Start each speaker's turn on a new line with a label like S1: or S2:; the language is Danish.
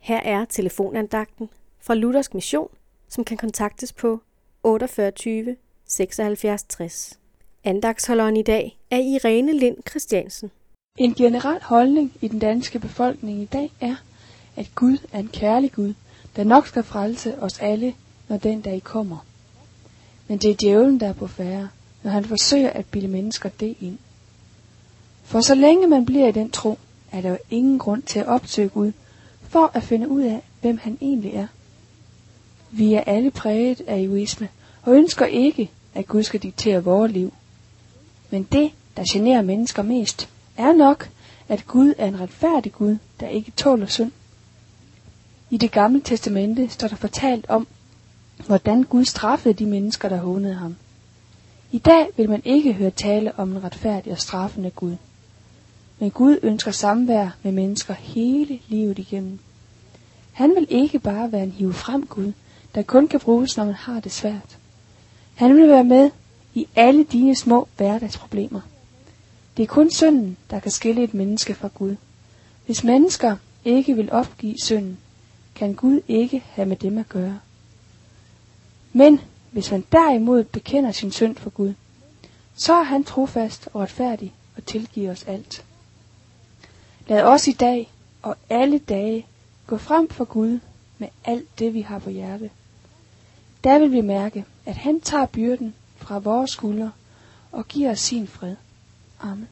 S1: Her er telefonandagten fra Luthersk Mission, som kan kontaktes på 48 76 60. Andagsholderen i dag er Irene Lind Christiansen.
S2: En generel holdning i den danske befolkning i dag er, at Gud er en kærlig Gud, der nok skal frelse os alle, når den dag kommer. Men det er djævlen, der er på færre, når han forsøger at bilde mennesker det ind. For så længe man bliver i den tro, er der jo ingen grund til at opsøge Gud, for at finde ud af, hvem han egentlig er. Vi er alle præget af egoisme, og ønsker ikke, at Gud skal diktere vores liv. Men det, der generer mennesker mest, er nok, at Gud er en retfærdig Gud, der ikke tåler synd. I det gamle testamente står der fortalt om, hvordan Gud straffede de mennesker, der hånede ham. I dag vil man ikke høre tale om en retfærdig og straffende Gud. Men Gud ønsker samvær med mennesker hele livet igennem. Han vil ikke bare være en hive frem Gud, der kun kan bruges, når man har det svært. Han vil være med i alle dine små hverdagsproblemer. Det er kun synden, der kan skille et menneske fra Gud. Hvis mennesker ikke vil opgive synden, kan Gud ikke have med dem at gøre. Men hvis man derimod bekender sin synd for Gud, så er han trofast og retfærdig og tilgiver os alt. Lad os i dag og alle dage gå frem for Gud med alt det, vi har på hjerte. Der vil vi mærke, at han tager byrden fra vores skuldre og giver os sin fred. Amen.